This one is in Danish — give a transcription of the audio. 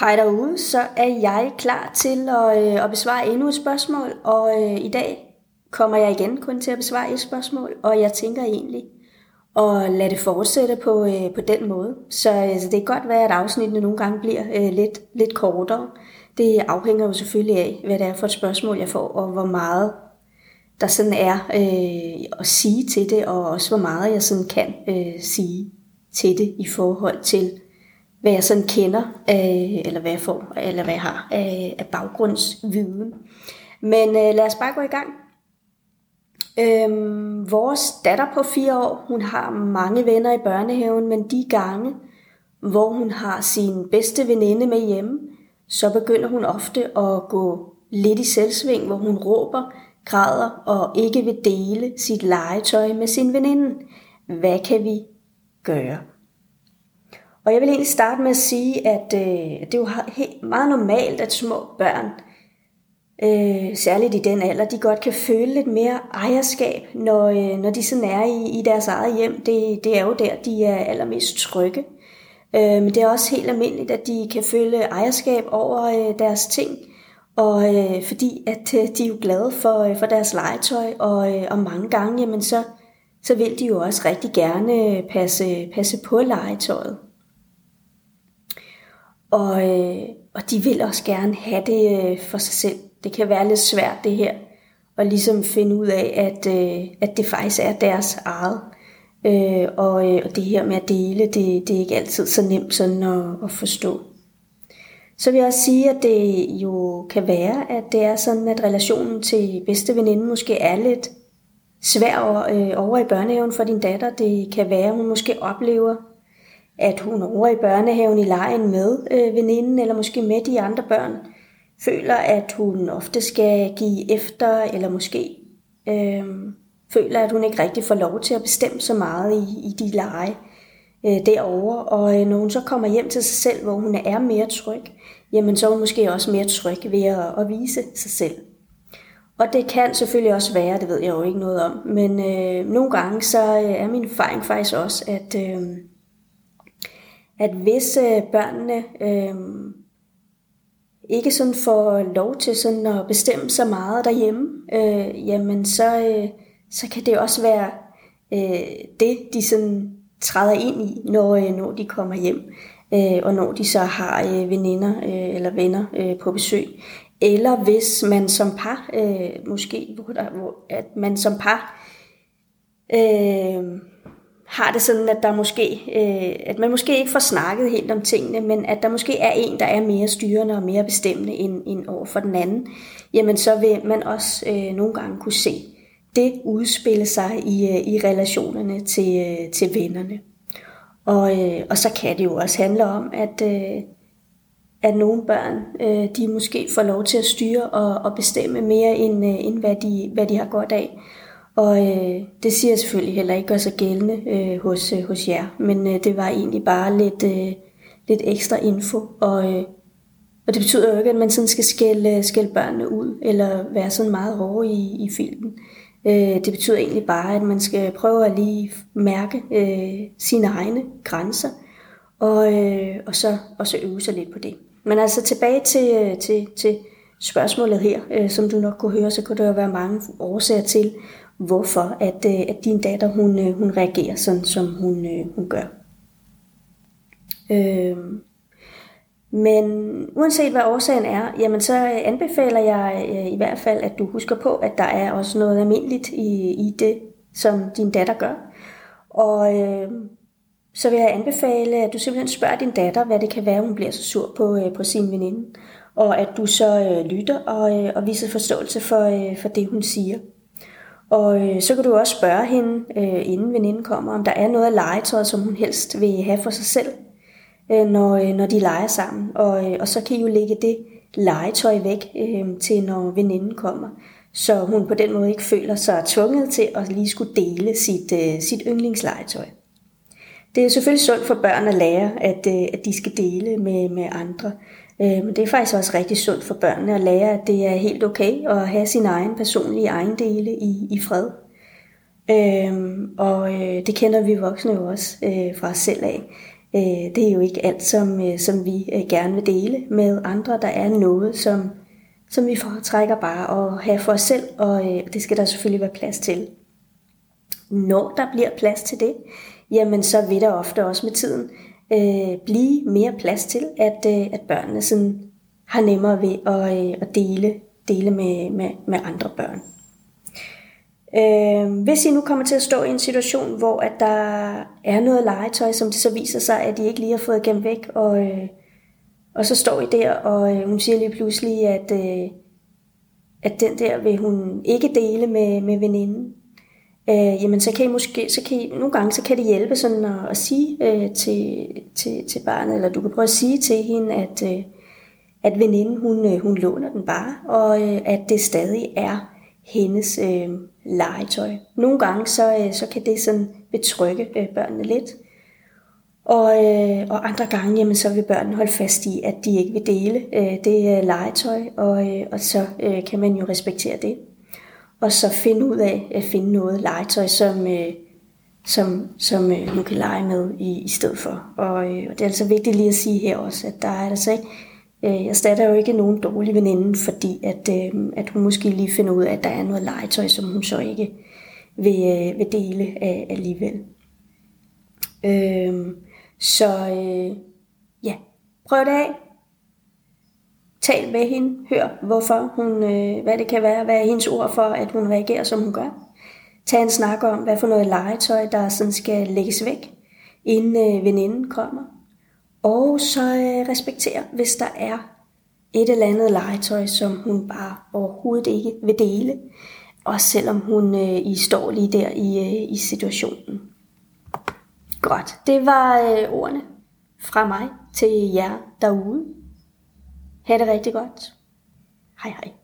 Hej derude, så er jeg klar til at, øh, at besvare endnu et spørgsmål, og øh, i dag kommer jeg igen kun til at besvare et spørgsmål, og jeg tænker egentlig at lade det fortsætte på, øh, på den måde. Så altså, det kan godt være, at afsnittene nogle gange bliver øh, lidt, lidt kortere. Det afhænger jo selvfølgelig af, hvad det er for et spørgsmål, jeg får, og hvor meget der sådan er øh, at sige til det, og også hvor meget jeg sådan kan øh, sige til det i forhold til hvad jeg sådan kender, øh, eller hvad jeg får, eller hvad jeg har øh, af baggrundsviden. Men øh, lad os bare gå i gang. Øhm, vores datter på fire år, hun har mange venner i børnehaven, men de gange, hvor hun har sin bedste veninde med hjemme, så begynder hun ofte at gå lidt i selvsving, hvor hun råber, græder og ikke vil dele sit legetøj med sin veninde. Hvad kan vi gøre? Og jeg vil egentlig starte med at sige, at øh, det er jo helt meget normalt, at små børn, øh, særligt i den alder, de godt kan føle lidt mere ejerskab, når, øh, når de sådan er i, i deres eget hjem. Det, det er jo der, de er allermest trygge. Øh, men det er også helt almindeligt, at de kan føle ejerskab over øh, deres ting, og øh, fordi at øh, de er jo glade for, øh, for deres legetøj, og, øh, og mange gange, jamen så, så vil de jo også rigtig gerne øh, passe, passe på legetøjet. Og, øh, og de vil også gerne have det øh, for sig selv. Det kan være lidt svært det her, at ligesom finde ud af, at, øh, at det faktisk er deres eget. Øh, og, øh, og det her med at dele, det, det er ikke altid så nemt sådan at, at forstå. Så vil jeg også sige, at det jo kan være, at det er sådan, at relationen til bedste veninde måske er lidt svær øh, over i børnehaven for din datter. Det kan være, at hun måske oplever at hun over i børnehaven i lejen med øh, veninden, eller måske med de andre børn, føler, at hun ofte skal give efter, eller måske øh, føler, at hun ikke rigtig får lov til at bestemme så meget i, i de lege øh, derovre. Og øh, når hun så kommer hjem til sig selv, hvor hun er mere tryg, jamen så er hun måske også mere tryg ved at, at vise sig selv. Og det kan selvfølgelig også være, det ved jeg jo ikke noget om, men øh, nogle gange så øh, er min erfaring faktisk også, at... Øh, at hvis øh, børnene øh, ikke sådan får lov til sådan at bestemme så meget derhjemme, øh, jamen så, øh, så kan det også være øh, det, de sådan træder ind i, når, øh, når de kommer hjem, øh, og når de så har øh, veninder øh, eller venner øh, på besøg. Eller hvis man som par, øh, måske hvor der, hvor, at man som par øh, har det sådan, at der måske, øh, at man måske ikke får snakket helt om tingene, men at der måske er en, der er mere styrende og mere bestemmende end, end over for den anden, jamen så vil man også øh, nogle gange kunne se det udspille sig i, øh, i relationerne til, øh, til vennerne. Og, øh, og så kan det jo også handle om, at, øh, at nogle børn, øh, de måske får lov til at styre og, og bestemme mere, end, øh, end hvad, de, hvad de har godt af. Og øh, det siger jeg selvfølgelig heller ikke gør sig gældende øh, hos, øh, hos jer, men øh, det var egentlig bare lidt, øh, lidt ekstra info. Og, øh, og det betyder jo ikke, at man sådan skal skælde, øh, skælde børnene ud, eller være sådan meget hårde i, i filmen. Øh, det betyder egentlig bare, at man skal prøve at lige mærke øh, sine egne grænser, og, øh, og, så, og så øve sig lidt på det. Men altså tilbage til, øh, til, til spørgsmålet her, øh, som du nok kunne høre, så kunne der jo være mange årsager til, hvorfor at, øh, at din datter hun, øh, hun reagerer sådan, som hun, øh, hun gør. Øh, men uanset hvad årsagen er, jamen så anbefaler jeg i hvert fald, at du husker på, at der er også noget almindeligt i, i det, som din datter gør. Og øh, så vil jeg anbefale, at du simpelthen spørger din datter, hvad det kan være, hun bliver så sur på, øh, på sin veninde. Og at du så øh, lytter og, øh, og viser forståelse for, øh, for det, hun siger. Og øh, så kan du også spørge hende, øh, inden veninden kommer, om der er noget af legetøjet, som hun helst vil have for sig selv, øh, når, øh, når de leger sammen. Og, øh, og så kan I jo lægge det legetøj væk øh, til, når veninden kommer. Så hun på den måde ikke føler sig tvunget til at lige skulle dele sit, øh, sit yndlingslegetøj. Det er selvfølgelig sundt for børn at lære, at, øh, at de skal dele med, med andre. Øh, men det er faktisk også rigtig sundt for børnene at lære, at det er helt okay at have sin egen personlige ejendele i, i fred. Øhm, og øh, det kender vi voksne jo også øh, fra os selv af, Øh, det er jo ikke alt, som, øh, som vi øh, gerne vil dele med andre. Der er noget, som, som vi foretrækker bare at have for os selv, og øh, det skal der selvfølgelig være plads til. Når der bliver plads til det, jamen så vil der ofte også med tiden øh, blive mere plads til, at, øh, at børnene sådan har nemmere ved at, øh, at dele, dele med, med, med andre børn. Øh, hvis I nu kommer til at stå i en situation, hvor at der er noget legetøj, som det så viser sig, at I ikke lige har fået gemt væk, og, øh, og så står I der, og øh, hun siger lige pludselig, at, øh, at den der vil hun ikke dele med, med veninden, øh, jamen så kan I måske, så kan I, nogle gange så kan det hjælpe sådan at, at sige øh, til, til, til barnet, eller du kan prøve at sige til hende, at, øh, at veninden hun, øh, hun låner den bare, og øh, at det stadig er hendes øh, legetøj. Nogle gange så, øh, så kan det sådan betrygge øh, børnene lidt. Og, øh, og andre gange, jamen, så vil børnene holde fast i, at de ikke vil dele øh, det øh, legetøj, og, øh, og så øh, kan man jo respektere det. Og så finde ud af at finde noget legetøj, som, øh, som, som øh, hun kan lege med i, i stedet for. Og, øh, og det er altså vigtigt lige at sige her også, at der er altså ikke Øh, jeg statter jo ikke nogen dårlig veninde, fordi at, øh, at hun måske lige finder ud af, at der er noget legetøj, som hun så ikke vil, øh, vil dele af alligevel. Øh, så øh, ja, prøv det af. Tal med hende. Hør, hvorfor hun, øh, hvad det kan være. Hvad er hendes ord for, at hun reagerer, som hun gør. Tag en snak om, hvad for noget legetøj, der sådan skal lægges væk, inden øh, veninden kommer. Og så øh, respekter, hvis der er et eller andet legetøj, som hun bare overhovedet ikke vil dele. Også selvom hun øh, I står lige der i, øh, i situationen. Godt, det var øh, ordene fra mig til jer derude. Ha' det rigtig godt. Hej hej.